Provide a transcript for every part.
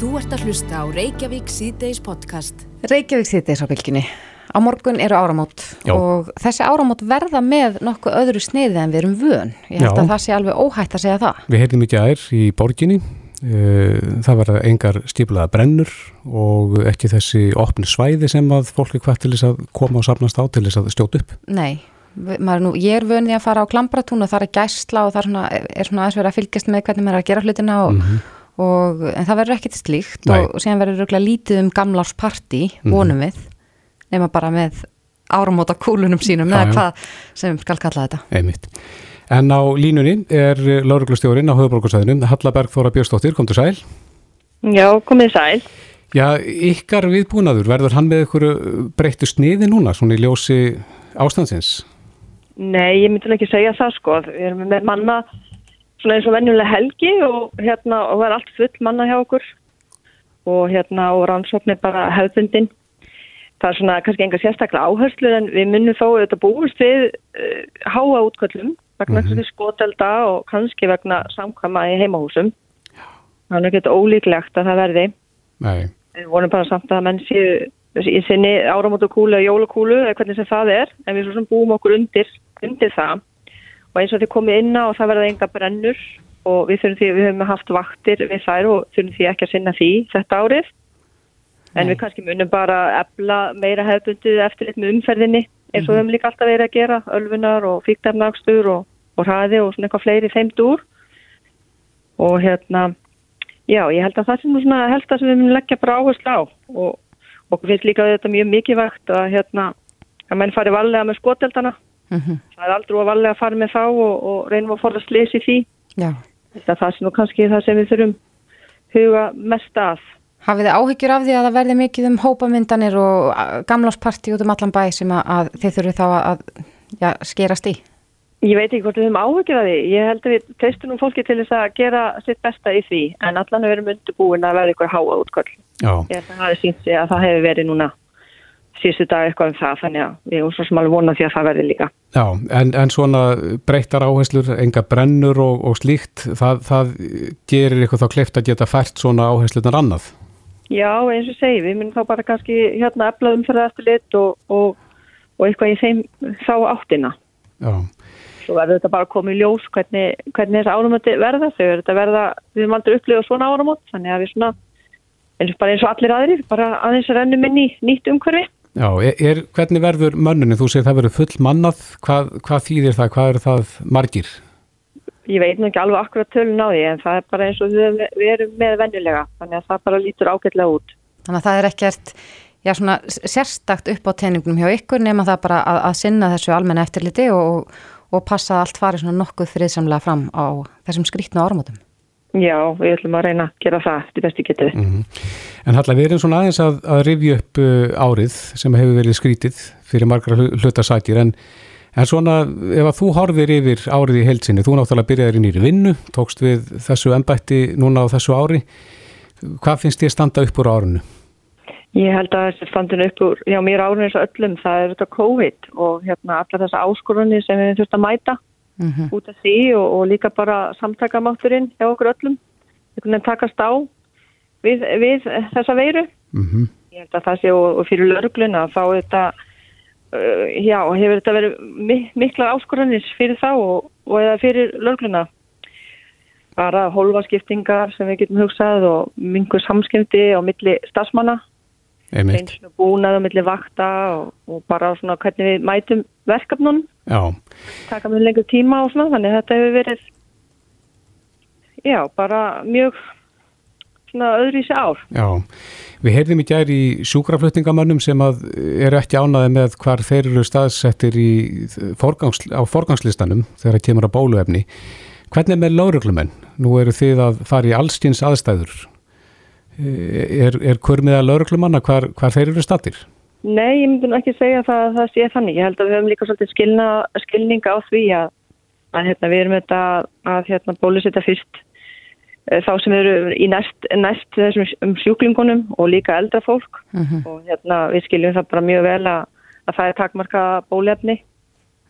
Þú ert að hlusta á Reykjavík síðdeis podcast. Reykjavík síðdeis á bylginni. Á morgun eru áramót Já. og þessi áramót verða með nokkuð öðru sniði en við erum vön. Ég held Já. að það sé alveg óhætt að segja það. Við heyrðum ekki ær í borginni, Eh, það verða engar stíplaða brennur og ekki þessi opni svæði sem að fólk er hvað til þess að koma og safnast á til þess að stjóta upp. Nei, nú, ég er vönið að fara á klambratún og það er gæsla og það er svona, er svona aðeins verið að fylgjast með hvernig maður er að gera hlutina og, og en það verður ekkit slíkt Nei. og, síðan verður röglega lítið um gamlársparti, vonum við, nema bara með áramóta kúlunum sínum, eða hvað sem skal kalla þetta. Einmitt. En á línunni er lauruglustjórin á höfuborgarsæðinu, Halla Bergþóra Björnsdóttir, kom til sæl. Já, komið sæl. Já, ykkar viðbúnaður, verður hann með ykkur breyttu sniði núna, svona í ljósi ástandsins? Nei, ég myndi ekki segja það sko. Við erum með manna svona eins og venjulega helgi og hérna og það er allt full manna hjá okkur og hérna og rannsóknir bara hefðbundin. Það er svona kannski enga sérstaklega áherslu en við munum þó auðvitað búist við uh, háa útköllum vegna mm skotelda og kannski vegna samkvæma í heimahúsum. Það er ekki ólíklegt að það verði. Nei. Við vonum bara samt að menn séu í sinni áramótukúlu eða jólukúlu eða hvernig sem það er, en við svo sem búum okkur undir, undir það og eins og þið komið inn á og það verða enga brennur. Og við þurfum því, við höfum haft vaktir við þær og þurfum því ekki að sinna því þetta árið, en Nei. við kannski munum bara efla meira hefbundið eftirlit með umferðinni eins og við höfum líka alltaf verið að gera, ölfunar og fíktarnagstur og, og hraði og svona eitthvað fleiri þeimt úr og hérna Já, ég held að það sem svona helst að sem við munum leggja bara áherslu á. Og okkur finnst líka þetta mjög mikilvægt að hérna að menn fari varlega með skoteldana. Mm Það er aldrei að varlega fara með þá og, og reynum að forðast leysi því. Já. Þetta er það sem nú kannski það sem við þurfum huga mest að. Hafið þið áhyggjur af því að það verði mikið um hópamyndanir og gamlásparti út um allan bæ sem að, að þið þurfið þá að, að já, skerast í? Ég veit ekki hvort við höfum áhugir að því. Ég held að við treystum nú fólki til þess að gera sitt besta í því en allan við erum undirbúin að verða ykkur háa útköll. Já, Ég held að það hafi sínt sig að það hefur verið núna síðustu dag eitthvað um það þannig að við erum svo sem alveg vonað því að það verði líka. já en, en svona breyttar áherslur, enga brennur og, og slíkt, það, það gerir ykkur þá kleift að geta fært svona áherslunar annað. Já, eins og segi, við munum þá bara kannski hérna efla umferða eftir lit og, og, og eitthvað í þeim þá áttina. Já, Svo verður þetta bara komið ljós hvernig, hvernig þessi áramöti verða. Þau verður þetta verða, við höfum aldrei upplifað svona áramöt, þannig að við svona, eins, bara eins og allir aðrir, bara aðeins rennum inn í nýtt umhverfi. Já er, er, hvernig verður mönnunni, þú segir það verður full mannað, hvað, hvað þýðir það, hvað eru það margir? Ég veit nú ekki alveg akkurat tölun á því, en það er bara eins og við, við erum með venjulega, þannig að það bara lítur ágætlega út. Þannig að það er ekkert já, svona, sérstakt upp á teiningnum hjá ykkur nema það bara að, að sinna þessu almenna eftirliti og, og passa að allt fari svona nokkuð friðsamlega fram á þessum skrítnu áramótum. Já, við ætlum að reyna að gera það til besti getur. Mm En Halla, við erum svona aðeins að, að rifja upp uh, árið sem hefur verið skrítið fyrir margra hlu- hlutasækir en, en svona ef að þú horfir yfir árið í heilsinni, þú náttúrulega byrjaðir í nýri vinnu, tókst við þessu embætti núna á þessu ári, hvað finnst þér standa upp úr árinu? Ég held að þessi standinu upp úr, já mér árun eins og öllum, það er þetta COVID og hérna allar þessa áskorunni sem við þurfum að mæta Mm út af því og, og líka bara samtakamátturinn hjá okkur öllum, einhvern veginn takast á við, við þessa veiru. Mm Ég held að það sé og, og fyrir lörgluna þá er þetta, uh, já, hefur þetta verið mi miklar áskorunnis fyrir þá og, og eða fyrir lörgluna. Bara hólfaskiptingar sem við getum hugsað og mingur samskipti á milli stafsmanna Og búnað á milli vakta og, og bara svona hvernig við mætum verkefnun, já, taka með lengur tíma og svona, þannig þetta hefur verið já, bara mjög svona öðru í sig ár. já. Við heyrðum í gær í sjúkraflutningamönnum sem að eru ekki ánaði með hvar þeir eru staðsettir í forgangs, á forgangslistanum þegar það kemur að bóluefni. Hvernig er með lauruglumenn? Nú eru þið að fara í allskins aðstæður. Er, er kurmiða lauruglumanna hvar, hvar þeir eru stattir? Nei, ég myndi ekki segja það að það sé þannig. Ég held að við höfum líka svolítið skilna, skilninga á því að, að hérna, við erum þetta að hérna, bólusetta fyrst eh, þá sem eru í næst, næst þessum um sjúklingunum og líka eldra fólk -hmm. og hérna, við skiljum það bara mjög vel að, að það er takmarka bólefni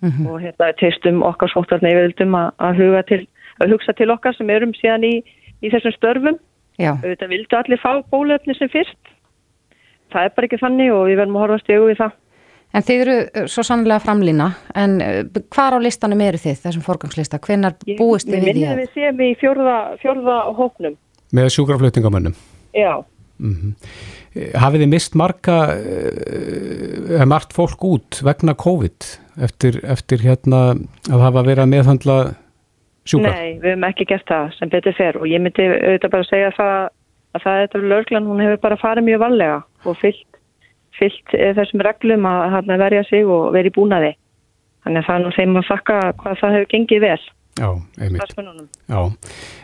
Mhm. og hérna teistum okkar sóttarni yfirvöldum að, að, huga til, að hugsa til okkar sem erum síðan í, í þessum störfum Já. Auðvitað vildu allir fá bólefni sem fyrst. Það er bara ekki þannig og við verðum að horfa stegu við það. En þið eru uh, svo sannlega framlýna, en uh, hvar á listanum eru þið, þessum forgangslista? Hvenar búist þið Við við því minnum að? við séum í fjórða, fjórða hóknum. með sjúkraflutningamönnum. Já. Eh, Hafið þið mist marga, eða margt fólk út vegna COVID eftir, eftir hérna að hafa verið að meðhandla sjúkra? Nei, við hefum ekki gert það sem betur fer og ég myndi auðvitað bara segja það að það er þetta löglan, hún hefur bara farið mjög varlega og fyllt, fyllt eh, þessum reglum að, verja sig og verið búnaði. Þannig að það er nú þeim að þakka hvað það hefur gengið vel. Já, einmitt. Já,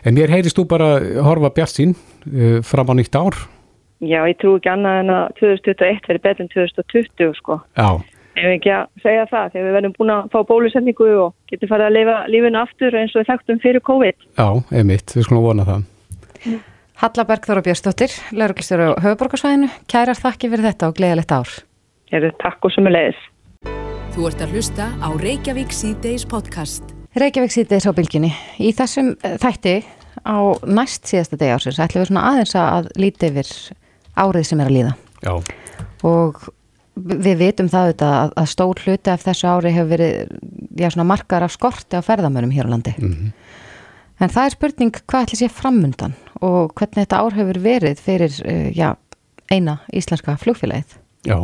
en mér heyrist þú bara horfa bjart sín uh, fram á nýtt ár. Já, ég trú ekki annað en að 2021 verið betur en 2020 sko. Já, Ef ekki að segja það, þegar við verðum búin að fá bólusetningu og getum farið að lifa lífinu aftur eins og við þekktum fyrir COVID. já, einmitt, við skulum vona það. Halla Bergþóra Björnsdóttir, lauruglistjóri á höfuborgarsvæðinu, kærar þakki fyrir þetta og gleðilegt ár. Eru takk og sömulegis. Þú ert að hlusta á Reykjavík C-Days podcast. Reykjavík sýtis á bylginni. Í þessum eh, þætti á næst síðasta degi ásins ætlum við svona aðeins að líti yfir árið sem er að líða. Já, Og við vitum það auðvitað að, að stór hluti af þessu ári hefur verið já, markar af skorti á ferðamönum hér á landi. En það er spurning hvað ætli sé framundan og hvernig þetta ár hefur verið fyrir eh, já, eina íslenska flugfélagið. já.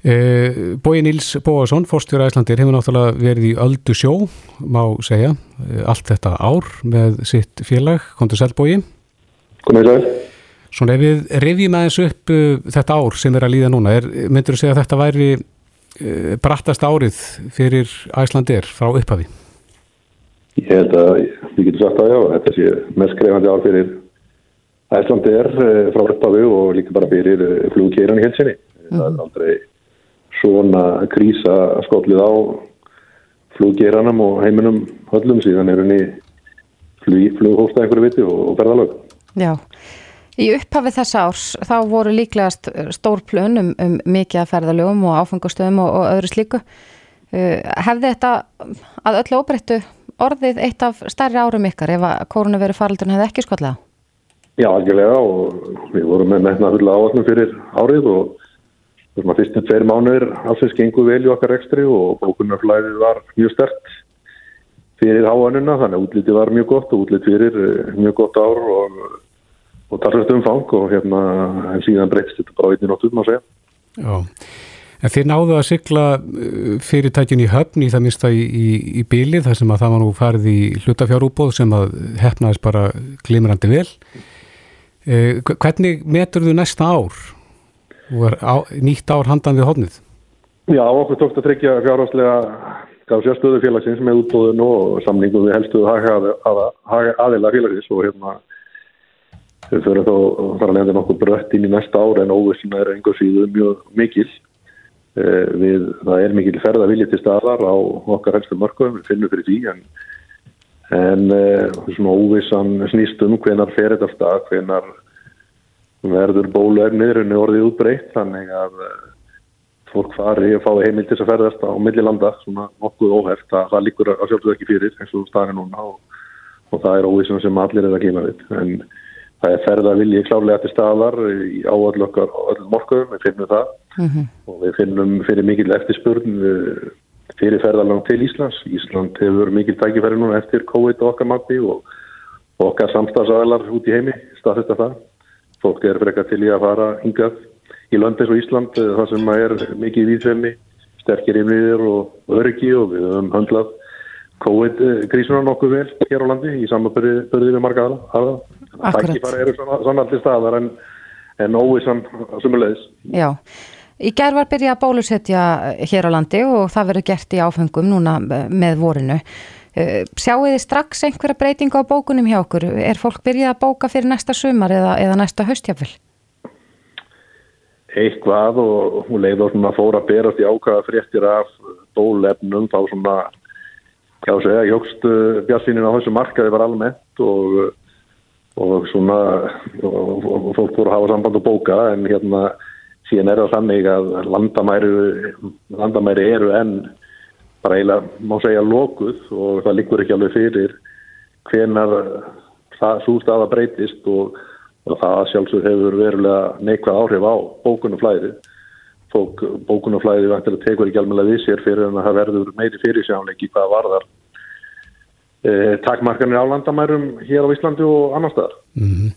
Uh, Bói Níls Bóasson, fórstjóra Æslandir, hefur náttúrulega verið í öldu sjó, má segja, uh, allt þetta ár með sitt félag, kontur Selbói. Komið sæl. Svona ef við rifjum aðeins upp uh, þetta ár sem er að líða núna, er, myndur þú segja að þetta væri uh, brattast árið fyrir Æslandir frá upphafi? Ég held að við getum sagt að já, þetta sé mest skrefandi ár fyrir Æslandi er frá uppafu og líka bara fyrir flugkeiran í helsinni. Það er aldrei svona krísa skollið á fluggeiranum og heiminum höllum síðan er henni flug, flughósta einhverju viti og, og ferðalög. Já, í upphafi þessa árs þá voru líklegast stór plön um, um mikið að ferðalögum og áfangastöðum og, og öðru slíku. Uh, hefði þetta að öllu óbreyttu orðið eitt af stærri árum ykkar ef að koronaviru faraldurinn hefði ekki skollið á? Já, algjörlega og við vorum með metna fulla áallum fyrir árið og þessum að fyrstum tveir mánuðir alls gengur vel í okkar ekstri og bókunarflæðið var mjög stert fyrir háanuna þannig að útlitið var mjög gott og útlit fyrir eh, mjög gott ár og, og talsvægt umfang og hérna en síðan breytst þetta bara einnig nóttum má segja. Já, en þið náðu að sigla uh, fyrirtækin í höfn í það minnsta í, í, í bílið þar sem að það var nú farið í hlutafjárúbóð sem að hefnaðist bara glimrandi vel. Uh, hvernig metur þú næsta ár? á, nýtt ár handan við hodnið? Já, okkur tókst að tryggja fjárháslega gaf sérstöðu félagsins með útbóðun og samningum við helstuðu aðila félagsins og hérna við fyrir þá fara að nefna nokkuð brött inn í næsta ár en óvissina er einhver síðu mjög mikil. Við, það er mikil ferða viljið til staðar á okkar helstu mörgum, við finnum fyrir því en, en svona óvissan snýst um hvenar fer þetta stað, hvenar verður bóluefnir en orðið útbreytt þannig að fólk fari að fá heimil til að ferðast á millilanda svona nokkuð óheft, það, það líkur að sjálfsög ekki fyrir eins og staðin núna og, og það er óvísum sem allir er að glíma við. En það er ferða vilji klálega til staðar í áall okkar öllum morguðum, við finnum það mm -hmm. og við finnum fyrir mikil eftirspurn fyrir ferðalang til Íslands Ísland hefur mikil tækifæri núna eftir COVID og okkar magni og, okkar samstagsæðlar út í heimi staðfesta það fólk er frekar til í að fara hingað í landis og Ísland þar sem er mikið víðfemni, sterkir innviðir og öryggi og við höfum höndlað COVID-krísunar nokkuð vel hér á landi í samanbyrði við marga aðra. Það ekki bara eru sannallir staðar en, en óvissan sumulegis. Já, í gerð var byrjað að bólusetja hér á landi og það verður gert í áfengum núna með vorinu. Sjáu þið strax einhverja breytingu á bókunum hjá okkur? Er fólk byrjað að bóka fyrir næsta sumar eða, eða næsta haustjafil? Eitthvað og hún leiði á svona fóra að berast í ákvaða fréttir af bólefnum þá svona, hjá segja, hjókst bjassinin á þessu markaði var almennt og, og svona og, og fólk voru að hafa samband og bóka en hérna síðan er það þannig að landamæri, landamæri eru enn bara eiginlega má segja lokuð og það líkur ekki alveg fyrir hvenar það svo staða breytist og, og það sjálfsög hefur verulega neikvæð áhrif á bókunuflæði fólk bókunuflæði vantilega tekur ekki alveg við sér fyrir en að það verður meiri fyrirsjánleiki hvað varðar takmarkanir á landamærum hér á Íslandi og annar staðar Mm.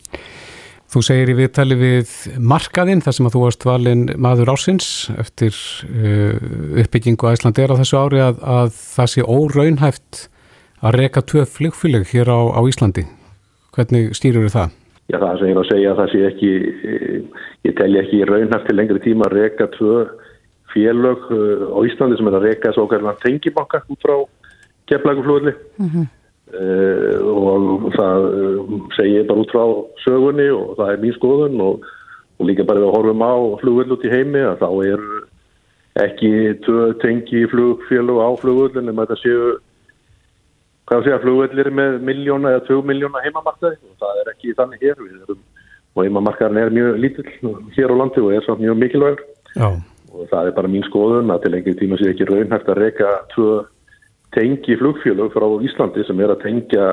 Þú segir í viðtali við markaðinn þar sem að þú varst valin maður ásins eftir uh, uppbyggingu að Íslandi er á þessu ári að, að það sé óraunhæft að reka tvö flugfylg hér á, á Íslandi. Hvernig stýrur það? Já, það sem ég er að segja að það sé ekki, ég telli ekki raunhæft til lengri tíma að reka tvö félög á Íslandi sem er að reka svo okkar tengibanka út frá keflaguflugli mm -hmm. uh, og það segir bara út frá sögunni og það er mín skoðun og, og líka bara við horfum á flugvöld út í heimi að þá er ekki tvö tengi flugfélög á flugvöldin en þetta séu hvað sé að flugvellir með miljóna eða 2 miljóna heimamarkaði og það er ekki þannig hér við erum og heimamarkaðin er mjög lítill hér á landi og er samt mjög mikilvægur Já. og það er bara mín skoðun að til lengri tíma sé ekki raunhægt að reyka tvö tengi flugfélög frá Íslandi sem er að tengja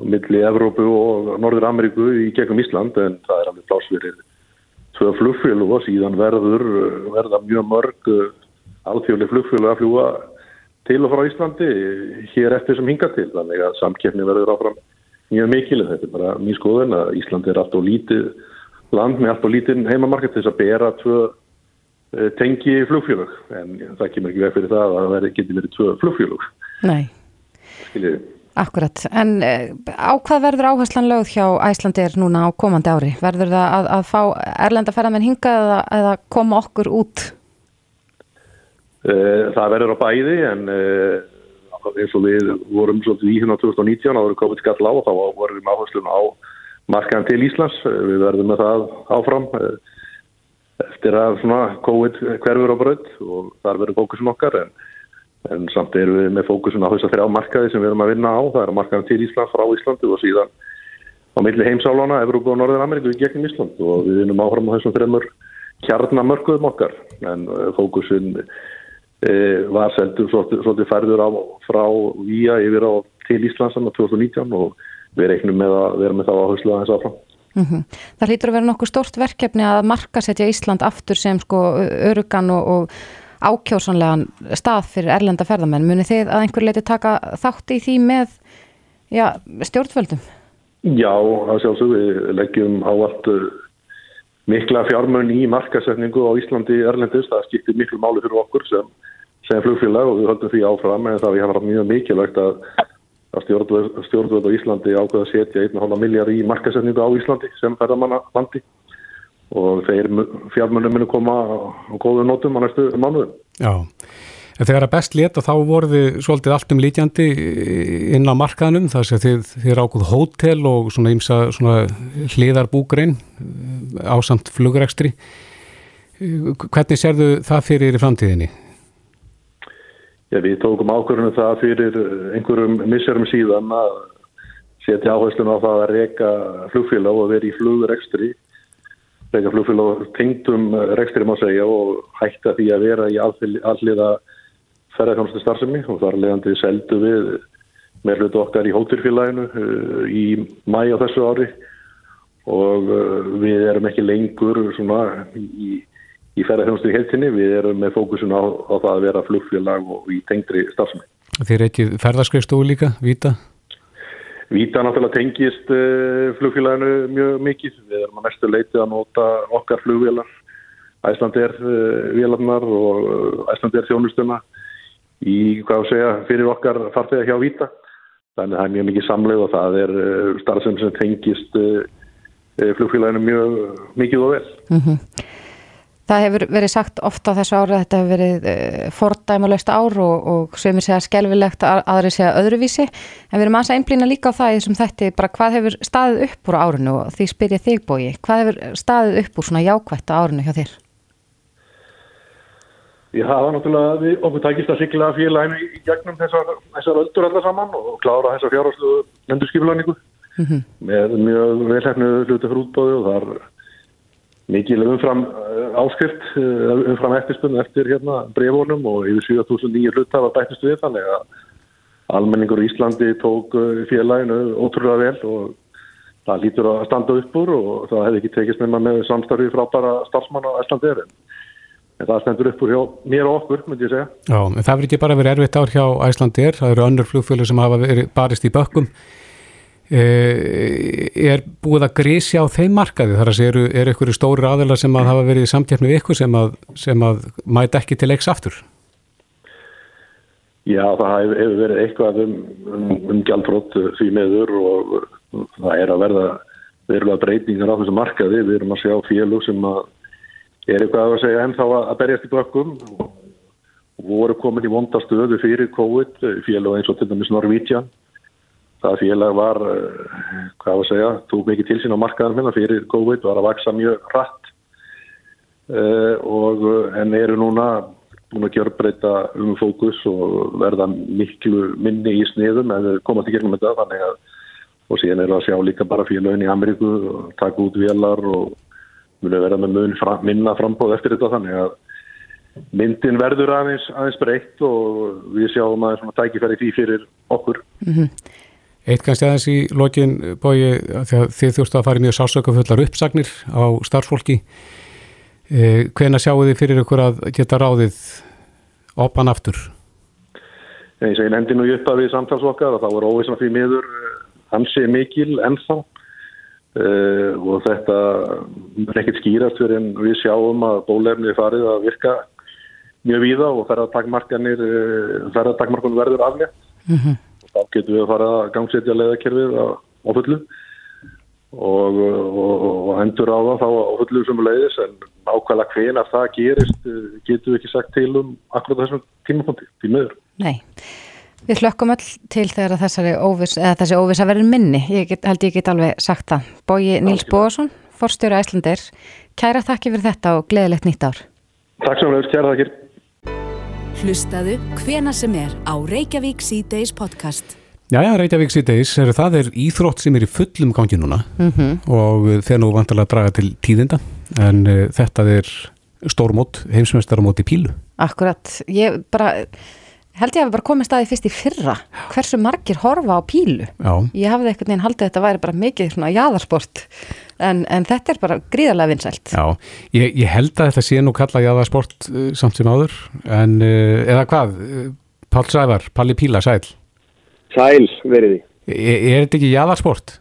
milli Evrópu og Norður Ameríku í gegnum Ísland en það er alveg plásverið tvö flugfélög og síðan verður verða mjög mörg alþjóðlega flugfélög að fljúa til og frá Íslandi hér eftir sem hinga til. Þannig að samkeppni verður áfram mjög mikil. Þetta er bara mín skoðun að Íslandi er allt og lítið land með allt og lítið heimamarkað til þess að bera tvö tengi flugfélög en það kemur ekki veg fyrir það að það geti verið tvö flugfélög Nei, Skiljið. akkurat en á hvað verður áherslan lögð hjá Æslandir núna á komandi ári? Verður það að, að fá erlenda ferðamenn hinga eða, eða koma okkur út? Það verður á bæði en eins og við vorum svolítið í hérna 2019 áður COVID skall á og þá vorum við áherslun á markaðan til Íslands við verðum með það áfram eftir að COVID hverfur á brönd og þar verður fókusun okkar en, en samt erum við með fókusun á þess að þrjá markaði sem við erum að vinna á. Það er markaðan til Íslands frá Íslandi og síðan á milli heimsálana, Evrópa og Norður Ameríku í gegnum Ísland. Og við vinnum áfram á þessum þreymur kjarnamörkuðum okkar. En fókusun e, var seldur svolítið, færður á frá Vía yfir á til Íslands á 2019 og við reiknum með að vera með þá áherslu aðeins áfram Mm -hmm. Það hlýtur að vera nokkuð stórt verkefni að markasetja Ísland aftur sem sko örugan og, og ákjósanlegan stað fyrir erlenda ferðamenn. Muni þið að einhver leiti taka þátt í því með já, stjórnvöldum? Já, það sjálfsög við leggjum á allt mikla fjármön í markasetningu á Íslandi erlendist. Það skiptir miklu máli fyrir okkur sem, sem flugfélag og við höldum því áfram en það við hafa mjög mikilvægt að að stjórnvöld á Íslandi ákveða að setja 1,5 miljard í markasetningu á Íslandi sem ferðamannalandi og þeir fjármönnum munu koma á góðu nótum á næstu mánuðum. Já, en þegar að best leta þá voru þið svolítið allt um lítjandi inn á markaðnum þar sem þið, þið ákveð hótel og svona ímsa hliðarbúgrein ásamt flugrekstri. Hvernig sérðu það fyrir í framtíðinni? Já, við tókum ákvörðunum það fyrir einhverjum misserum síðan að setja áherslun á það að reyka flugfélag og vera í flugrekstri. Reyka flugfélag tengdum rekstri má segja og hætta því að vera í alliða ferðarkjónustu starfsemi og þar leðandi seldu við með hlutu okkar í hótturfélaginu í mæ á þessu ári. Og við erum ekki lengur svona í í ferðarþjónustu í heilsinni, við erum með fókusun á, á það að vera flugfélag og í tengdri stafsmenn. Þið er ekki ferðarskriðstofu líka, Víta? Víta náttúrulega tengist uh, flugfélaginu mjög mikið, við erum að mestu leitið að nota okkar flugvélar, Æslandir uh, vélarnar og Æslandir þjónustuna í, hvað að segja, fyrir okkar farþega hjá Víta. Þannig að það er mjög mikið samleið og það er uh, starfsefn sem tengist flugfélaginu mjög mikið og vel. Mm -hmm. Það hefur verið sagt ofta á þessu ári að þetta hefur verið uh, fordæmalöst ár og, og sömur segja skelvilegt að aðri segja öðruvísi en við erum aðeins að einblýna líka á það í þessum þætti bara hvað hefur staðið upp úr árinu og því spyr ég þig bói, hvað hefur staðið upp úr svona jákvætt á árinu hjá þér? Já, það var náttúrulega við okkur tækist að sigla félaginu í gegnum þessar, þessar öldur allar saman og klára þessar fjárháslu endurskipulæningu mm -hmm. með mjög velhæfnu hluti fyrir útbóðu og þar mikil umfram áskrift, umfram eftirspunni eftir hérna breyfónum og yfir 7009 hlut hafa bættist við þannig að almenningur í Íslandi tók félaginu ótrúlega vel og það lítur að standa upp úr og það hefði ekki tekist með með samstarfið frábæra starfsmann á Æslandir en, það stendur upp úr hjá mér og okkur, myndi ég segja. Já, en það verður ekki bara verið erfitt ár hjá Æslandir, það eru önnur flugfjölu sem hafa verið barist í bökkum. Er búið að grísja á þeim markaði? Þar að segja, eru, eru ykkur stóri aðeila sem að hafa verið í samtjafni við ykkur sem að, sem að mæta ekki til leiks aftur? Já, það hefur verið eitthvað um, um, um gjaldfrótt því meður og það er að verða verulega breytingar á þessu markaði. Við erum að sjá félug sem að er eitthvað að segja ennþá að berjast í bökkum og voru komin í vondastöðu fyrir COVID, félug eins og til dæmis Norvítian það félag var, hvað var að segja, tók mikið til sín á markaðan minna fyrir COVID, var að vaksa mjög rætt uh, og en eru núna búin að gjörbreyta um fókus og verða miklu minni í sniðum en komum til gegnum þetta þannig að og síðan eru að sjá líka bara félagin í Ameríku og taka út vélar og munu verða með mun fram, minna frambóð eftir þetta þannig að myndin verður aðeins, aðeins breytt og við sjáum að það tækifæri því fyrir okkur. Mm -hmm. Eitt kannski aðeins í lokin bói þegar þið þurftu að fara í mjög sásökafullar uppsagnir á starfsfólki eh, hvena sjáu þið fyrir ykkur að geta ráðið opan aftur? Og ég nefndi nú upp að við samtalsvokkar og þá er óvísna fyrir miður hansi mikil ennþá uh, og þetta er ekkert skýrast fyrir en við sjáum að bólefni farið að virka mjög víða og ferðartakmarkanir ferðartakmarkanir verður aflétt mm -hmm. Þá getum við að fara að gangsetja leðakerfið á, á fullu og, og, og endur á það þá á fullu sem leiðis en ákvæmlega hvenar það gerist getum við ekki sagt til um akkurat þessum tímapunkti, því meður Nei Við hlökkum öll til þegar óvis, þessi óvisa verður minni, ég get, held ég get alveg sagt það. Bói Níls Bóðarsson, forstjóru Æslandir, kæra þakki fyrir þetta og gleðilegt nýtt ár. Takk sem við, kæra þakkir. Hlustaðu hvena sem er á Reykjavík C-Days podcast. Jæja, Reykjavík C-Days, það er íþrótt sem er í fullum gangi núna mm -hmm. og þeir nú vantilega að draga til tíðinda en uh, þetta er stórmót, heimsmeistaramót í pílu. Akkurat, ég bara held ég að við bara komum staði fyrst í fyrra hversu margir horfa á pílu Já. ég hafði einhvern veginn haldið að þetta væri bara mikið svona jaðarsport en, en þetta er bara gríðarlega vinsælt Já, ég, ég held að þetta sé nú kalla jaðarsport uh, samt sem áður en uh, eða hvað, Pál Sævar Palli Píla, sæl Sæl, veriði Er, er þetta ekki jaðarsport?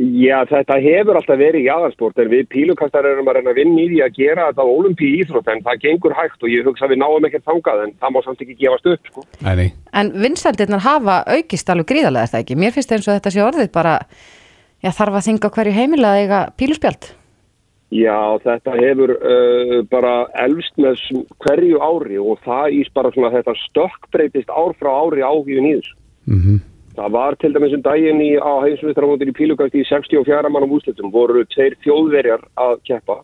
Já, þetta hefur alltaf verið jáðarsport en við pílukastar erum að reyna að vinna í því að gera þetta á olimpíu íþrótt en það gengur hægt og ég hugsa að við náum ekkert þangað en það má samt ekki gefast upp sko. Nei, nei. En vinsældirnar hafa aukist alveg gríðarlega er það ekki? Mér finnst eins og þetta sé orðið bara já, þarf að þinga hverju heimilega eiga píluspjald Já, þetta hefur uh, bara elvst með hverju ári og það ís bara svona þetta stökkbreytist ár frá ári áhugin í þessu Mm -hmm. Það var til dæmis um daginn í, á heimsvistramótin í pílugast í 64 mannum úslitum voru tveir þjóðverjar að keppa.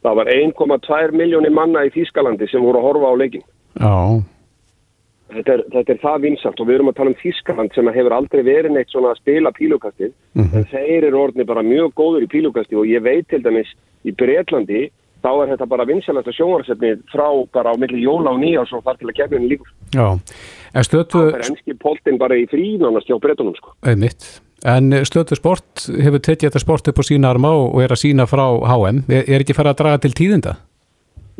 Það var 1,2 miljónir manna í Þískalandi sem voru að horfa á leikin. Já, Þetta er, þetta er það vinsalt og við erum að tala um Þískaland sem hefur aldrei verið neitt svona að spila pílugastið. Mhm. En þeir eru orðni bara mjög góður í pílugasti og ég veit til dæmis í Breitlandi þá er þetta bara vinsalasta sjónvarsefni frá bara á milli jóla og nýjás og þar til að kemurinn líkur. já En stötu, Það er ennski poltin bara í frínánast hjá Breitunum sko. einmitt En stötu sport hefur tekið þetta sport upp á sína arma og er að sína frá HM er, er ekki farið að draga til tíðinda?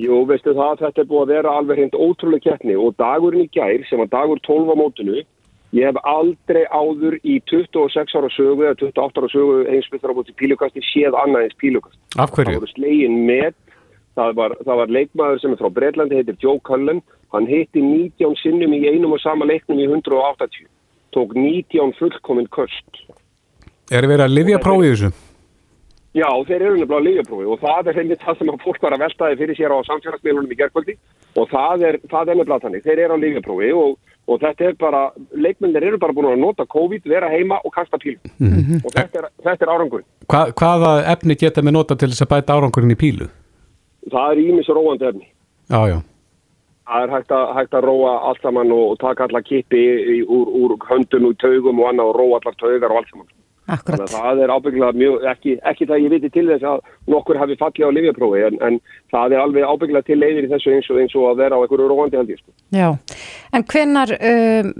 Jú, veistu það, þetta er búið að vera alveg hreint ótrúlega keppni og dagurinn í gær sem var dagur 12 á mótinu ég hef aldrei áður í 26 ára sögu eða 28 ára sögu eins Það það var, það var leikmaður sem er frá Breitlandi, heitir Joe Cullen, hann hitti 19 sinnum í einum og sama leiknum í 180, tók 19 fullkominn köst. Er verið að livja prófið þessu? Já, þeir eru nefnilega á lífjaprófi og það er einmitt það sem að fólk var að veltaði fyrir sér á samfélagsmiðlunum í gerkvöldi og það er, það er nefnilega þannig, þeir eru á lífjaprófi og, og þetta er bara, leikmennir eru bara búin að nota COVID, vera heima og kasta píl og þetta er, þetta er árangur. Hva, hvaða efni geta með nota til þess að bæta árangurinn í pílu? Það er ímis róandi efni. Já, já. Það er hægt að, hægt að róa allt saman og, og taka alla kippi í, úr, úr höndun og taugum og annað og róa allar taugar og allt saman. Þannig Akkurat. að það er ábygglega mjög, ekki, ekki það ég viti til þess að nokkur hafi fallið á livjaprófi en, en það er alveg ábygglega til leiðir í þessu eins og, eins og að vera á einhverju róandi held ég sko. Já, en hvenar um,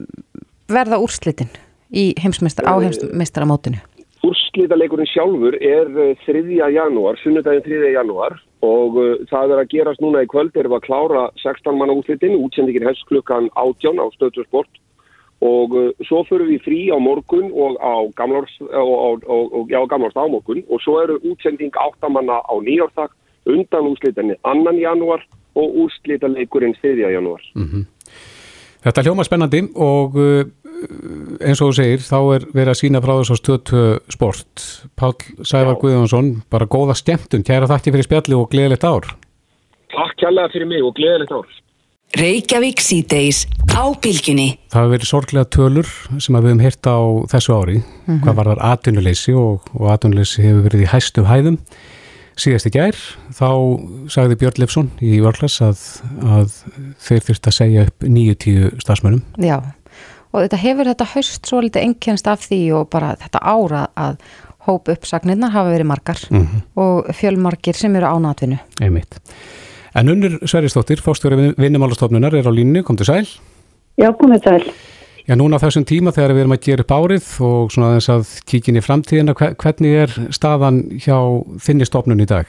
verða úrslitin í heimsmeistar, á heimsmeistaramótinu? Úrslítaleikurinn sjálfur er 3. janúar, sunnudaginn 3. janúar og uh, það er að gerast núna í kvöld erum við að klára 16 manna útlitin, útsendingir helst klukkan 18 á stöðtursport og uh, svo förum við frí á morgun og á gamlárs og, og, svo eru útsending 8 manna á nýjártak undan úrslitinni 2. janúar og úrslítaleikurinn 3. janúar. Mm -hmm. Þetta hljóma spennandi og eins og þú segir, þá er verið að sína frá þess að stöðtu sport. Pál Sævar Já. Guðjónsson, bara góða skemmtun, kæra þakki fyrir spjalli og gleðilegt ár. Takk kærlega fyrir mig og gleðilegt ár. Reykjavík síðdeis á bylginni. Það hefur verið sorglega tölur sem við hefum hýrt á þessu ári, mm -hmm. hvað var þar atvinnuleysi og, og atvinnuleysi hefur verið í hæstu hæðum. Síðast í gær, þá sagði Björn Lefsson í Vörglas að, að þeir þurft að segja upp 90 starfsmönum. Já og þetta hefur þetta haust svo litið engjast af því og bara þetta ára að hóp uppsagnirnar hafa verið margar mm -hmm. og fjölmarkir sem eru ánatvinnu. Einmitt. En unnur Sveristóttir, fórstjóri vinnumálastofnunar er á línu, kom til sæl? Já, komið sæl. Já, núna þessum tíma þegar við erum að gera upp árið og svona þess að kíkin í framtíðina, hvernig er staðan hjá þinni stofnun í dag?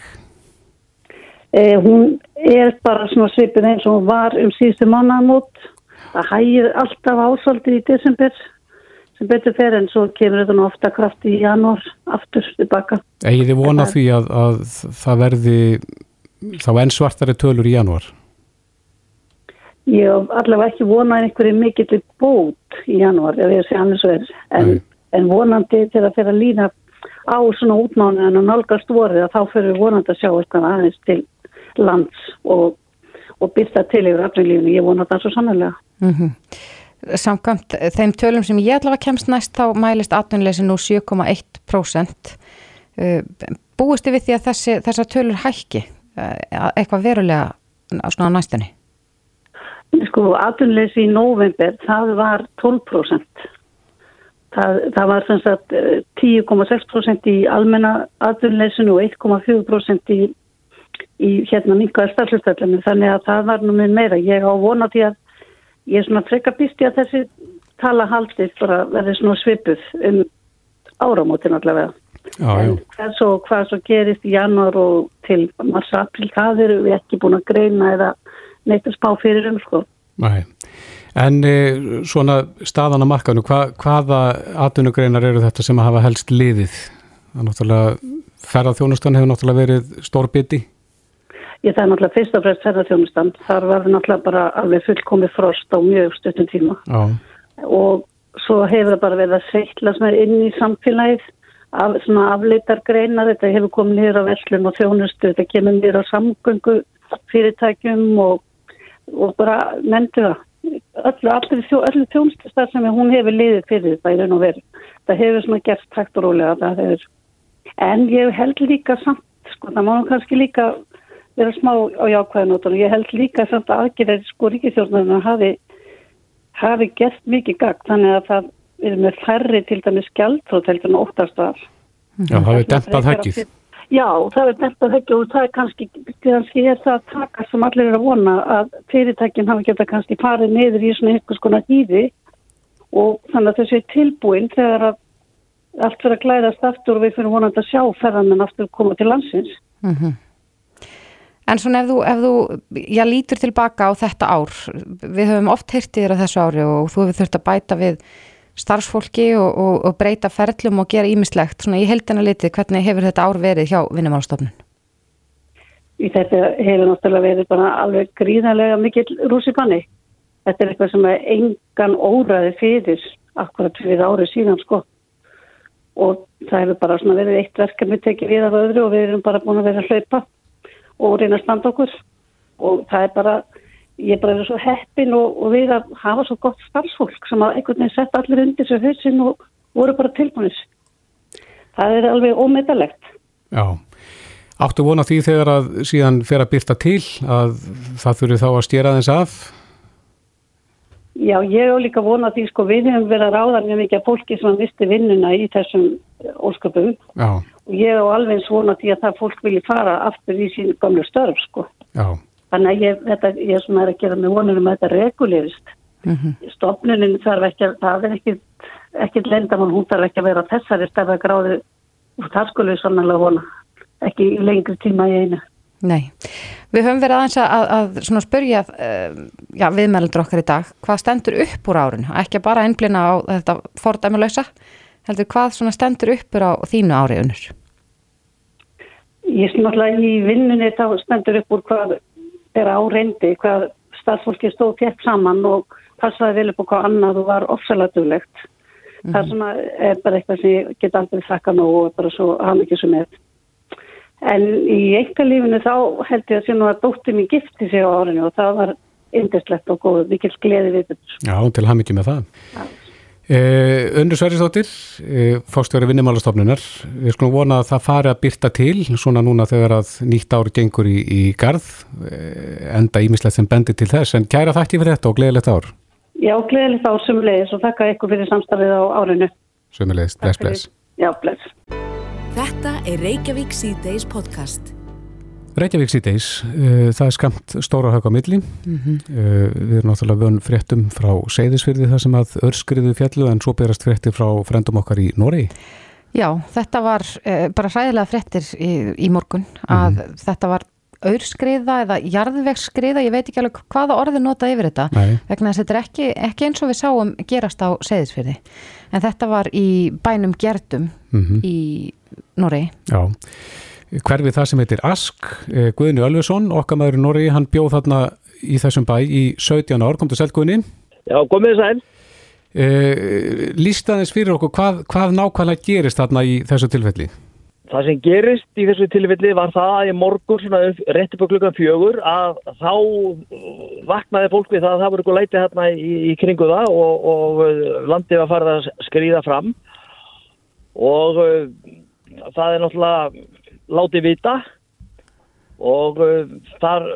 Eh, hún er bara svona svipið eins og var um síðustu mannamót það hægir alltaf ásaldið í desember sem betur fer en svo kemur þetta nú ofta kraft í janúar aftur tilbaka. Egið þið vona því að, að það verði þá enn svartari tölur í janúar? Ég hef allavega ekki vonað einhverju mikill bót í janúar ef ég sé annars verð en, en vonandi til að fyrir að lína á svona útmánu en að nálgast að þá fyrir vonandi að sjá eitthvað aðeins til lands og, og byrta til yfir afnilífinu, ég vona það svo sannlega. Mm -hmm. Samkvæmt þeim tölum sem ég allavega kemst næst þá mælist atvinnleysi nú 7,1%. Uh, búist þið við því að þessi, þessar tölur hækki uh, eitthvað verulega á svona næstunni? Sko atvinnleysi í november það var 12%. Það, það var sem sagt 10,6% í almenna atvinnuleysinu og 1,4% í, í hérna minkaði starfstöldinu þannig að það var nú minn meira. Ég á vona því að ég er svona frekka býst ég að þessi tala haldið bara verði svona svipuð um áramótin allavega. Já, en hvað svo, hvað svo gerist í januar og til mars-april, það eru við ekki búin að greina eða neitt að spá fyrir um sko. Nei, en e, svona staðan á markanu, hva, hvaða atvinnugreinar eru þetta sem hafa helst liðið? Það er náttúrulega, ferðarþjónustan hefur náttúrulega verið stór biti? Ég það er náttúrulega fyrst og fremst ferðarþjónustan. Þar var það náttúrulega bara alveg fullkomið frost á mjög stuttum tíma. Já. Og svo hefur það bara verið að seitla sem er inn í samfélagið af svona afleitar greinar. Þetta hefur komið nýra á verslun og þjónustu. Þetta kemur nýra á samgöngu fyrirtækjum og, og bara nefndu það. Öllu, öllu þjónustustar sem hún hefur liðið fyrir þetta í raun og veru. Það hefur svona gert takt og rólega. En ég held líka samt, sko, það má kannski líka vera smá á jákvæðanóttunum. Ég held líka samt að aðgerðir sko ríkistjórnarna hafi, hafi gert mikið gagd þannig að það er með færri til dæmis skjaldfróð til dæmis óttast að Já, það er dempað höggið. Já, það er dempað höggið og það er kannski, kannski er það að taka sem allir er að vona að fyrirtækinn hafa geta kannski farið niður í svona eitthvað skona hýði og þannig að þessi er tilbúin þegar að allt fyrir að glæðast aftur og við fyrir vonandi að sjá ferðan en aftur koma til landsins. Mm -hmm. En svona ef þú, ef þú já, lítur tilbaka á þetta ár, við höfum oft hirtið þér á þessu ári og þú hefur þurft að bæta við starfsfólki og, og, og breyta ferlum og gera ímislegt. Svona í heldina litið, hvernig hefur þetta ár verið hjá vinnumálstofnun? Þetta hefur náttúrulega verið bara alveg gríðarlega mikill rúsipanni. Þetta er eitthvað sem er engan óraði fyrir akkurat fyrir árið síðan sko. Og það hefur bara verið eitt verkefni tekið við af öðru og við erum bara búin að vera að hlaupa og reyna að standa okkur og það er bara, ég er bara verið svo heppin og, og við að hafa svo gott starfsfólk sem að einhvern veginn sett allir undir svo hausin og voru bara tilbúinus. Það er alveg ómetalegt. Já, áttu vona því þegar að síðan fer að byrta til að það þurfi þá að stjera þess af? Já, ég hef líka vonað því sko við hefum verið að ráða mjög mikið að fólki sem að misti vinnuna í þessum ósköpum Já. Og ég hef alveg vonað því að það fólk vilji fara aftur í sín gamlu störf sko. Já. Þannig að ég, þetta, ég er svona að gera með vonunum að þetta regulerist Mm -hmm. Stofnunin þarf ekki, það er ekki, ekki lendamál, hún þarf ekki að vera þessari stærða gráði og það skulle við sannlega vona, ekki lengri tíma í einu. Nei, við höfum verið aðeins að, að spörja uh, já, viðmældur okkar í dag, hvað stendur upp úr árun, ekki bara einblina á þetta fordæmulösa, heldur hvað stendur upp úr á þínu áriðunur? Ég sem alltaf í vinnunni þá stendur upp úr hvað er á reyndi, hvað starfsfólki stóð tjekk saman og passaði vel upp á hvað annað og var ofsalega duglegt. Mm -hmm. Það sem er bara eitthvað sem ég get aldrei þakka nú og bara svo hafði ekki sem er. En í einhverlífinu þá held ég að sé nú að dótti mér gifti sig á árinu og það var yndislegt og góð, vikil gleði við þetta. Já, til ham ekki með það. Já. Uh, Öndur Sverrisdóttir, uh, fórstjóri vinnumálastofnunar, við skulum vona að það fari að byrta til, svona núna þegar að nýtt ár gengur í, í garð, uh, enda ímislegt sem bendir til þess, en kæra þætti fyrir þetta og gleðilegt ár. Já, gleðilegt ár sumulegis og þakka ykkur fyrir samstafið á árinu. Sumulegis, bless, bless. Já, bless. Þetta er Reykjavík C-Days podcast. Reykjavík síðdeis, uh, það er skamt stóra hög á milli mm -hmm. við erum náttúrulega vön fréttum frá Seyðisfyrði þar sem að örskriðu fjallu en svo berast frétti frá frendum okkar í Nóri Já, þetta var uh, bara hræðilega fréttir í, í morgun að mm -hmm. þetta var örskriða eða jarðvegsskriða, ég veit ekki alveg hvaða orði nota yfir þetta Nei. vegna þess að þetta er ekki, ekki eins og við sáum gerast á Seyðisfyrði en þetta var í bænum Gjertum mm -hmm. í Nóri Já hverfið það sem heitir Ask eh, Guðni Ölfusson, okkar maður í Norri hann bjóð þarna í þessum bæ í 17 ár, kom til sæl Guðni. Já, komið sæl. Eh, aðeins fyrir okkur hvað, hvað nákvæmlega gerist þarna í þessu tilfelli? Það sem gerist í þessu tilfelli var það að morgun svona rétti på klukkan fjögur að þá vaknaði fólk við það að það voru eitthvað leitið hérna í, í kringu það og, og landið var farið að skrýða fram. Og það er náttúrulega láti vita og uh, þar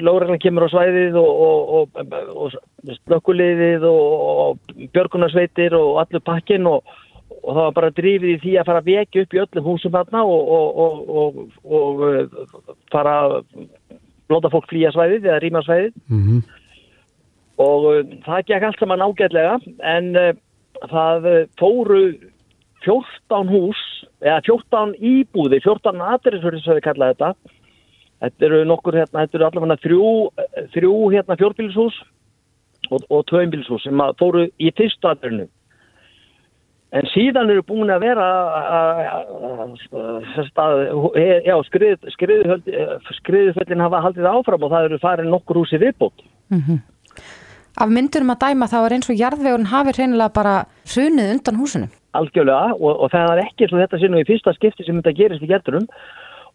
lóðrækna kemur á svæðið og, og, og, og slökkuliðið og björgunarsveitir og allur pakkin og það var bara drifið í því að fara að vekja upp í öllum húsum hérna og uh, fara að blóta fólk flýja svæðið eða rýma svæðið mm -hmm. og uh, það gekk allt saman ágætlega en uh, það fóru 14 hús eða 14 íbúði, 14 aðeinsverðis sem við kallaði þetta. Þetta eru nokkur hérna, þetta eru allavega þrjú, þrjú hérna fjórbílshús og, og tvöimbilshús sem fóru í fyrstu aðeinu en síðan eru búin að vera skriðuföllin hafa haldið áfram og það eru farin nokkur húsi viðbót. Mm -hmm. Af myndurum að dæma þá er eins og jarðvegurinn hafi reynilega bara hrunið undan húsunum algjörlega og, og það er ekki svo þetta sinu í fyrsta skipti sem þetta gerist í gerturum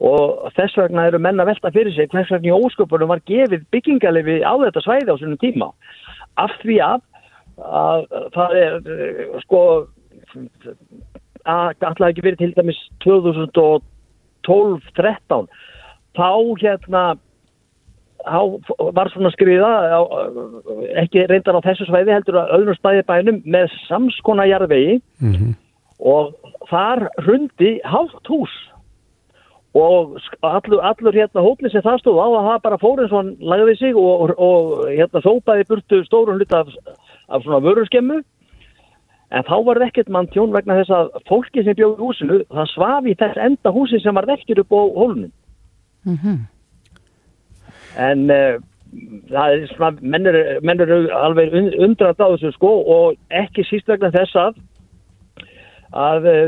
og þess vegna eru menna velta fyrir sig hvers vegna í ósköpunum var gefið byggingalefi á þetta svæði á svonum tíma. Af því að, að það er sko að alltaf ekki verið til dæmis 2012-13 þá hérna var svona skriða ekki reyndar á þessu svæði heldur að öðrum stæði bænum með samskona jarðvegi. Mm -hmm. og þar hundi hátt hús. Og allur, allur hérna hópni sem það stóð á að það bara fór eins og hann lagði sig og, og, og hérna þópaði burtu stórun hlut af, af svona vöruskemmu. En þá var það ekkert mann tjón vegna þess að fólki sem bjóði húsinu það svafi þess enda húsi sem var vekkir upp á hólunum mm -hmm en uh, það er svona, mennur, mennur alveg undrat á þessu sko og ekki síst vegna þess að að uh,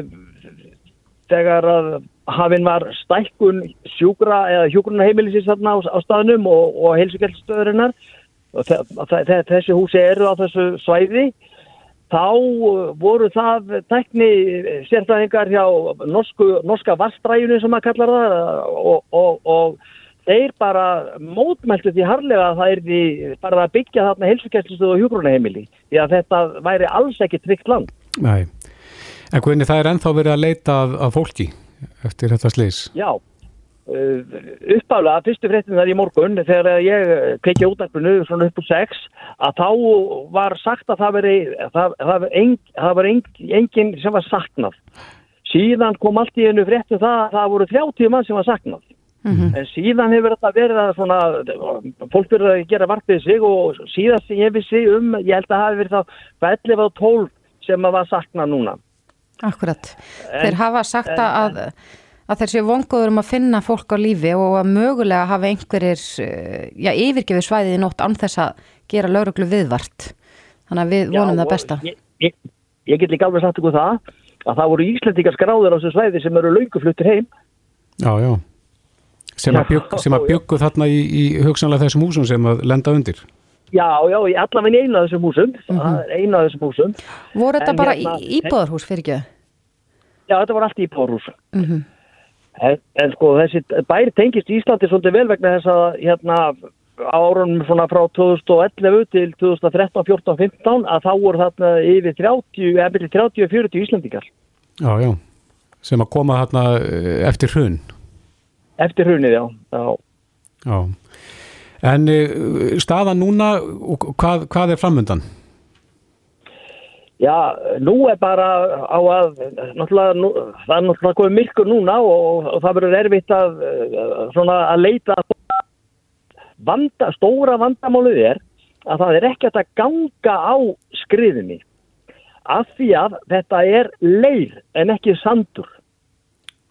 þegar að hafinn var stækkun sjúkra eða hjúgrunarheimilisins þarna á, á staðnum og, og heilsugjöldstöðurinnar þessi húsi eru á þessu svæði þá voru það tækni sérfæðingar hjá norsku, norska vastræjunum sem maður kallar það og, og, og þeir bara mótmæltu því harlega að það er því bara að byggja þarna helsugæslustuð og hjúgrunaheimili því að þetta væri alls ekki tryggt land. Nei, en hvernig það er ennþá verið að leita af, af fólki eftir þetta sliðis? Já, uh, uppálega fyrstu fréttin þar í morgun þegar ég kveikja útarpinu svona upp úr sex að þá var sagt að það veri það, það ein, það var ein, enginn sem var saknað síðan kom allt í einu fréttin það að það voru 30 mann sem var saknað -hmm. en síðan hefur þetta verið að svona, fólk verið að gera varpið sig og síðast sem ég vissi um, ég held að það hefur verið þá 11 og 12 sem að var sakna núna. Akkurat. En, Þeir hafa sagt en, að, að þeir séu vonguður um að finna fólk á lífi og að mögulega hafa einhverjir, eh, já, yfirgefið svæðið í nótt án þess að gera lauruglu viðvart. Þannig að við vonum já, það besta. Ég, ég, ég get líka alveg sagt ykkur það að það voru íslendikar skráður á þessu svæði sem eru laungufluttir heim. Já, já sem að, bygg, sem að byggu þarna í, í hugsanlega þessum húsum sem að lenda undir. Já, já, allavega einu af þessum húsum. Mm -hmm. einu af þessum húsum. Voru þetta en bara hérna, íbúðarhús fyrir ekki? Já, þetta voru allt íbúðarhús. Mm -hmm. en, en sko þessi bæri tengist Íslandi svolítið vel vegna þess að hérna árunum svona frá 2011 til 2013, 14, 15 að þá voru þarna yfir 30 eða byrju 30-40 Íslandikar Já, já, sem að koma þarna eh, eftir hrun Eftir hrunið, já. Já. já. En uh, staðan núna, hvað, hvað er framöndan? Já, nú er bara á að, náttúrulega, nú, það er náttúrulega komið myrkur núna og, og það verður erfitt að, uh, svona, að leita vanda, stóra vandamálið er að það er ekkert að ganga á skriðinni af því að þetta er leið en ekki sandur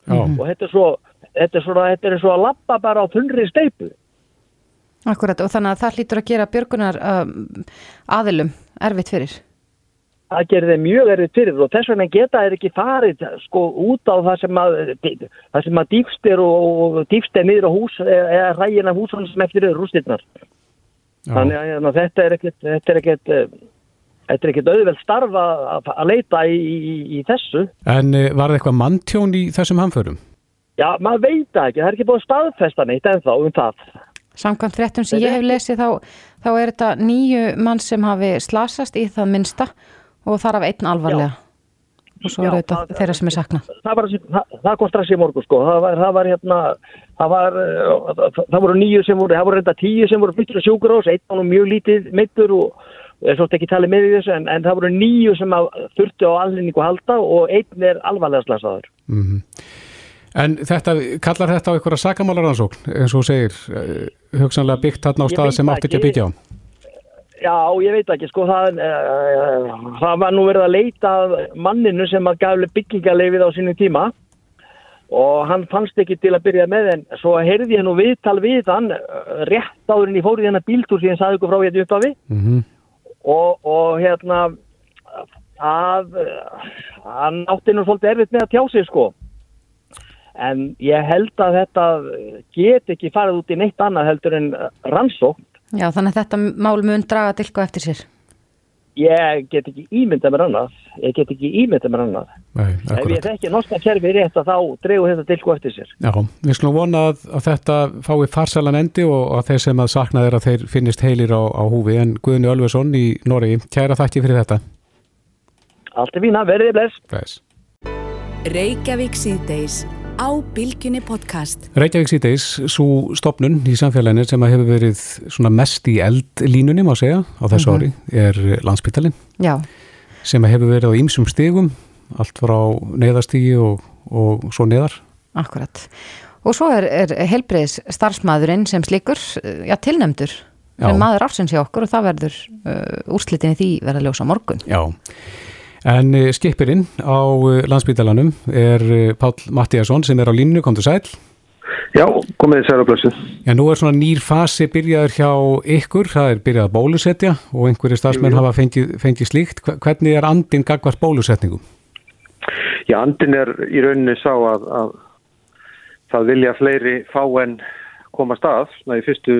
Já. og þetta er svo þetta er svona, þetta er svo að lappa bara á þunri steipu. Akkurat og þannig að það hlýtur að gera björgunar um, aðilum erfitt fyrir. Það gerir þeim mjög erfitt fyrir og þess vegna geta þeir ekki farið sko út á það sem að, það sem að dýfstir og dýfstir niður á hús eða rægina húsunum sem eftir eru rústirnar. Þannig að hérna, þetta er ekkert, þetta er ekkert, Þetta er ekkert auðveld starfa að leita í, í, í þessu. En eh, var það eitthvað manntjón í þessum hamförum? Já, maður veit það ekki, það er ekki búin staðfesta neitt ennþá um það. Samkvæmt þrettum sem ég hef lesið þá, þá er þetta nýju mann sem hafi slasast í það minsta og þar af einn alvarlega. Já. Og svo eru þetta það, þeirra sem er saknað. Það, það, það kom strax í morgu sko, það var, var hérna, það var, það voru nýju sem voru, það voru reynda tíu sem voru flyttur á sjúkur ás, einn var mjög lítið meittur og ég svo ekki talið með þessu en, en það voru nýju sem þurfti á allinningu halda og einn er alvarlega slasaður. Mm -hmm. En þetta, kallar þetta á einhverja sakamálarransókn, eins og segir, uh, hugsanlega byggt þarna á stað sem átti ekki að byggja á? Já, ég veit ekki, sko, það, uh, það var nú verið að leita manninu sem að gafli byggingarleifið á sínum tíma og hann fannst ekki til að byrja með en svo heyrði ég nú viðtal við hann eh, rétt áðurinn í fórið hennar bíltúr sem ég saði ykkur frá hérna upp af við mm -hmm. og, og hérna að hann átti nú svolítið erfitt með að tjá sig sko en ég held að þetta get ekki farið út í neitt annað heldur en rannsókn. Já, þannig að þetta mál mun draga til eitthvað eftir sér. Ég get ekki ímynda mér annað, ég get ekki ímynda mér annað. Nei, ef ég þekki norska kerfi rétt að þá dregu þetta til eitthvað eftir sér. Já, við skulum vona að, að þetta fái farsalan endi og að þeir sem að sakna þeir að þeir finnist heilir á, á húfi en Guðni Ölversson í Noregi, kæra þakki fyrir þetta. Allt er fína, verðið bless. Bless. Á Bilginni podcast. Reykjavík síðdeis, svo stopnun í samfélaginu sem að hefur verið mest í eldlínunni, má segja, á þessu mm -hmm. ári, er landsbyttalinn. Já. Sem að hefur verið á ýmsum stegum, allt frá neðastígi og, og svo neðar. Akkurat. Og svo er, er helbreyðs starfsmæðurinn sem slikur, já, tilnemdur. Já. Maður ársins hjá okkur og það verður uh, úrslitinni því verða ljósa morgun. Já. En eh, skipirinn á eh, landsbytalanum er eh, Pál Mattíasson sem er á línu, kom til sæl. Já, komið í særablössu. Já, nú er svona nýr fasi byrjaður hjá ykkur, það er byrjað að bólusetja og einhverju stafsmenn hafa fengið, fengið slíkt. Hvernig er andin gagvart bólusetningum? Já, andin er í rauninni sá að, að það vilja fleiri fá en koma stað, það er fyrstu,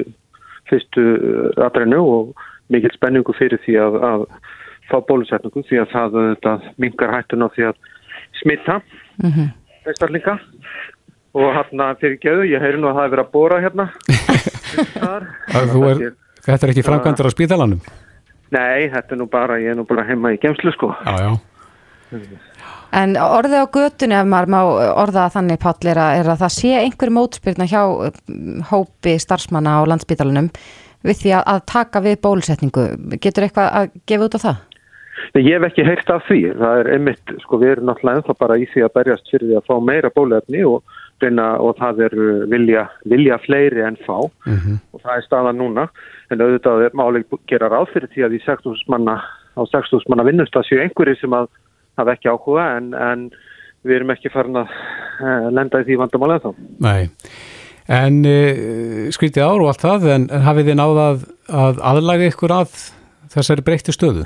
fyrstu aðrænu og mikil spenningu fyrir því að, að fá bólusetningu því að það þetta, mingar hættun á því að smitta mm -hmm. einstaklinga og hérna fyrir geðu, ég heyri nú að það er verið að bóra hérna. Er, Þetta er ekki framkvæmdur á spítalanum? Nei, þetta er nú bara ég er nú bara heima í gemslu sko. Já, já. En orðið á götunni ef maður má orða þannig Páll er að, er að það sé einhver mótspyrna hjá um, hópi starfsmanna á landsbítalunum við því að, að taka við bólusetningu. Getur eitthvað að gefa út á það? Ég hef ekki heyrt af því. Það er einmitt, sko við erum náttúrulega ennþá bara í því að berjast fyrir því að fá meira bólefni og gaggrinna og það er vilja, vilja fleiri en fá mm -hmm. og það er staðan núna en auðvitað er máli gera ráð fyrir því að í 6.000 manna á 6.000 manna vinnustasju einhverju sem að hafa ekki áhuga en, en við erum ekki farin að uh, lenda í því vandamálega þá. Nei, en uh, skrítið ár og allt það en, en hafið þið náðað að aðlaga ykkur að þessari breytti stöðu?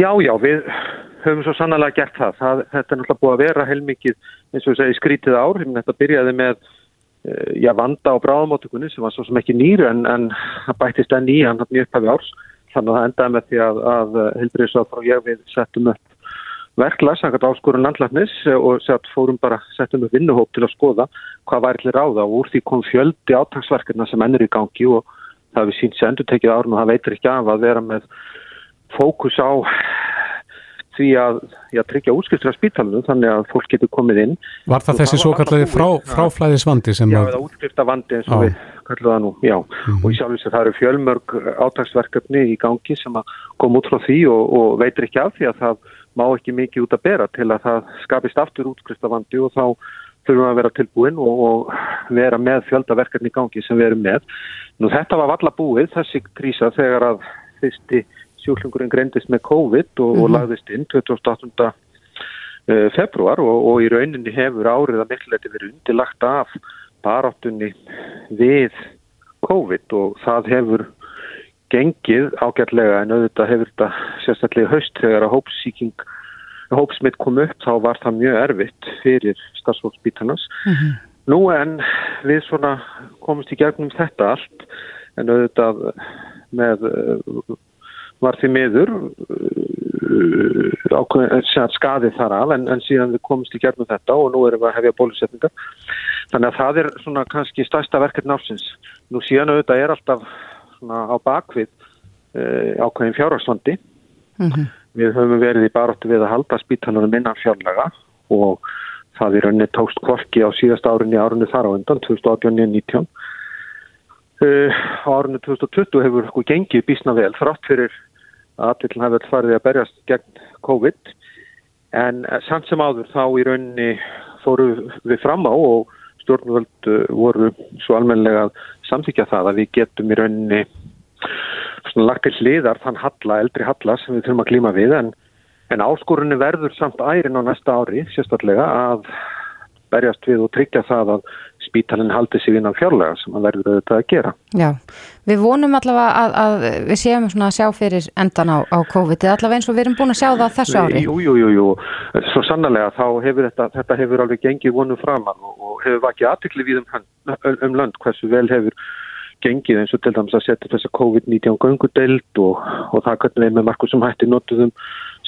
Já, já, við höfum svo sannlega gert það. það. Þetta er náttúrulega búið að vera heilmikið eins og við segja skrítið ár. Þetta byrjaði með eh, já, vanda á bráðamáttugunni sem var svo sem ekki nýru en, en bættist enn í hann mjög upphæfi árs. Þannig að það endaði með því að, að Hilbriðsváð og ég við settum upp verkla, sangat áskorun landlæknis og fórum bara, settum upp vinnuhóp til að skoða hvað væri til ráða og úr því kom fjöldi átagsverkina sem ennur í gangi og það við sínt sem endur tekið árun og það veitir ekki af að vera með fókus á því að já, tryggja útskriftur á spítalunum þannig að fólk getur komið inn. Var það þessi svo kallagi frá, fráflæðisvandi sem Já, að... eða útskriftarvandi eins og á. við kallum það nú, já. Mm og ég sjálf þess að það eru fjölmörg átagsverkefni í gangi sem að koma út frá því og, og veitir ekki af því að það má ekki mikið út að bera til að það skapist aftur útskriftarvandi og þá þurfum við að vera tilbúin og, og vera með fjöldaverkefni í gangi sem við erum með. Nú þetta var valla búið þessi krísa þegar að fyrsti sjúklingurinn greindist með COVID og, mm -hmm. og mhm. lagðist inn 28. Eh, februar og, og í rauninni hefur árið að miklu þetta verið undilagt af baráttunni við COVID og það hefur gengið ágætlega en auðvitað hefur þetta sérstaklega haust þegar að hópsíking hópsmitt kom upp þá var það mjög erfitt fyrir starfsfólksbítarnas mm -hmm. nú en við svona komumst í gegnum þetta allt en auðvitað með var því miður uh, skadið þar af en, en síðan við komumst í gerðum þetta og nú erum við að hefja bólusetninga þannig að það er svona kannski stærsta verkefni ásins. Nú síðan auðvitað er alltaf svona á bakvið uh, ákveðin fjárhagsvandi mm -hmm. við höfum verið í baróttu við að halda spítalunum innan fjárlega og það er rauninni tókst kvorki á síðast árunni árunni þar á undan 2018-19 Uh, á árunni 2020 hefur sko gengið bísna vel þrátt fyrir að aðvillin hafi alltaf farið að berjast gegn COVID. En eh, samt sem áður þá í rauninni fóru við fram á og stjórnvöld eh, voru svo almenlega að samþykja það að við getum í lagt til hliðar þann halla, eldri halla sem við þurfum að klíma við. En, en áskorunni verður samt ærin á næsta ári sérstaklega að berjast við og tryggja það að spítalinn haldi sig innan fjárlega sem að verður auðvitað að gera. Já, við vonum allavega að, að við séum svona að sjá fyrir endan á, á COVID allavega eins og við erum búin að sjá það þessu ári. Jú, jú, jú, jú. svo sannlega þá hefur þetta, þetta hefur alveg gengið vonum framann og, og hefur vakið aðtikli við um, um land hversu vel hefur gengið eins og til dæmis að setja þessa COVID-19 gangudeld og, og það hvernig við með margur sem hætti notuðum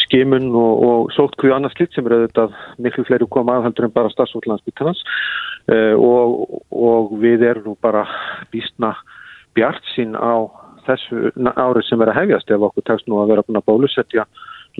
skimun og, og sótkvíu annars slitt sem er auðvitað miklu fleiri koma aðhaldur en bara starfsvöldlandsbyttanans eh, og, og við erum nú bara býstna bjart sín á þessu árið sem er að hefjast. Ef okkur tekst nú að vera búin að bólusetja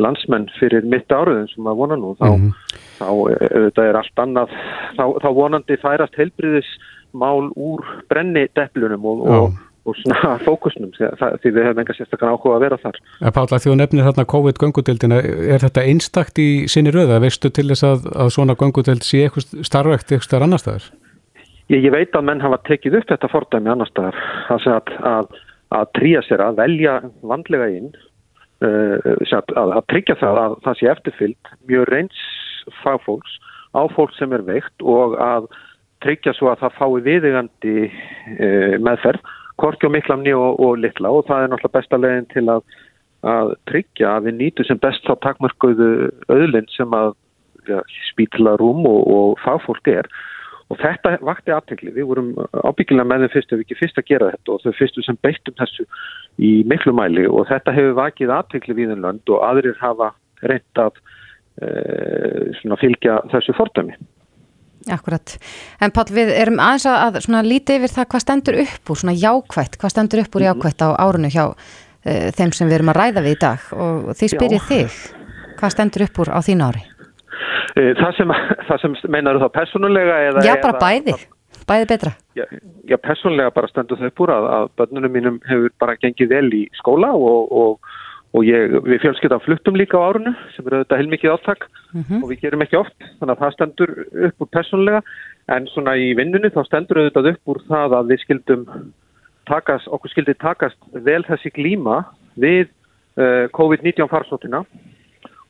landsmenn fyrir mitt áriðin sem að vona nú þá, mm -hmm. þá auðvitað er allt annað. Þá, þá vonandi færast heilbriðis mál úr brenni deplunum og, og og svona fókusnum því við hefum enga sérstaklega áhuga að vera þar. Pála, því þú nefnir þarna COVID-göngudildina, er þetta einstakt í sinni röða? Veistu til þess að, að svona göngudild sé eitthvað starfækt eitthvað annar staðar? Ég, ég veit að menn hafa tekið upp þetta fordæmi annar staðar, að, að, að tríja sér að velja vandlega inn, uh, að tryggja það að það sé eftirfyllt mjög reyns fagfólks á fólk sem er veikt og að tryggja svo að það fái viðegandi uh, meðferð korki og miklamni og, og litla. Og það er náttúrulega besta leginn til að, að tryggja að við nýtu sem best þá takmörkuðu öðlinn sem að ja, spítla rúm og, og fagfólk er. Og þetta vakti aðtegli, við vorum ábyggilega með þeim fyrst ef við ekki fyrst að gera þetta og þau fyrstu sem beittum þessu í miklu mæli. Og þetta hefur vakið aðtegli við en lönd og aðrir hafa reynd að e, fylgja þessu fordami. Akkurat, en Pál við erum aðeins að, að líti yfir það hvað stendur upp úr, svona jákvætt, hvað stendur upp úr mhm. jákvætt á árunu hjá uh, þeim sem við erum að ræða við í dag og því spyrir þig, hvað stendur upp úr á þín ári? Eh, það sem, það sem meinaru þá personulega eða... Já, bara bæði, bæði betra. Já, já, personulega bara stendur þau upp úr að, að börnunum mínum hefur bara gengið vel í skóla og, og og ég, við fjölskyldan fluttum líka á árunu sem eru auðvitað heilmikið áttak Mm -hmm. og við gerum ekki oft, þannig að það stendur upp úr personlega, en svona í vinnunni þá stendur auðvitað upp úr það að við skildum takast, okkur skildi takast vel þessi glíma við uh, COVID-19 farsóttina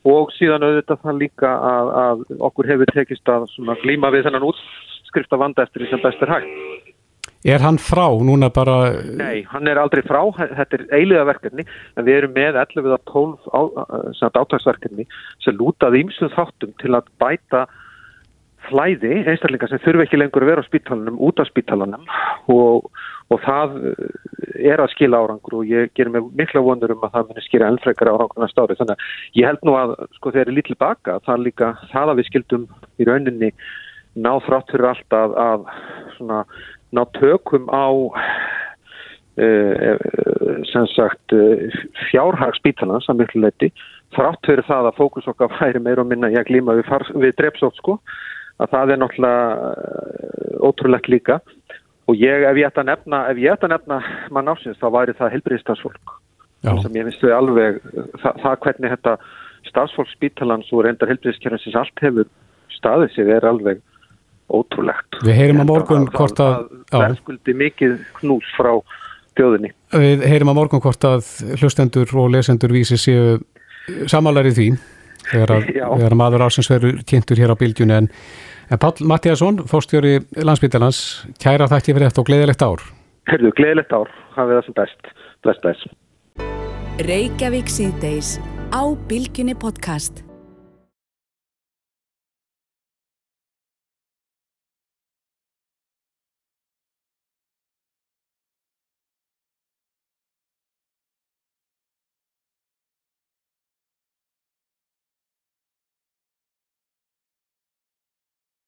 og síðan auðvitað það líka að, að okkur hefur tekist að glíma við þennan útskrifta vanda eftir því sem best er hægt. Er hann frá núna bara? Nei, hann er aldrei frá, þetta er eiliða verkefni, en við erum með 11 að 12 á, átagsverkefni sem lútað ímsum þáttum til að bæta flæði einstaklingar sem þurfi ekki lengur að vera á spítalanum, út af spítalanum og, og það er að skila árangur og ég gerir mig mikla vonur um að það munir skýra ennfrekar árangur næsta ári, þannig að ég held nú að sko þegar ég er lítið baka, það líka það að við skildum í rauninni ná þrátt fyrir allt að, að svona ná tökum á uh, sem sagt uh, fjárhag spítalans að miklu leiti þrátt fyrir það að fókus okkar væri meira og minna í að glíma við, við drepsótt sko að það er náttúrulega ótrúlegt líka. Og ég ef ég ætta að nefna ef ég ætta að nefna mann ásins þá væri það helbriðstafsfólk sem ég finnst við alveg það, það hvernig þetta stafsfólk spítalans og reyndar helbriðskjörnsins allt hefur staðið sig er alveg ótrúlegt. Við heyrim á morgun að, hvort að... Það verðskuldi mikið knús frá þjóðinni. Við heyrim á morgun hvort að hlustendur og lesendur vísi séu samanlæri því þegar, að, þegar maður ásins verður kynntur hér á bylgjunni en, en Pál Mattíasson, fórstjóri landsbyttalans, kæra þætti fyrir þetta og gleðilegt ár. Herðu, gleðilegt ár, hafið það sem best. Bless, bless. Reykjavík síðdeis á bylgjunni podcast.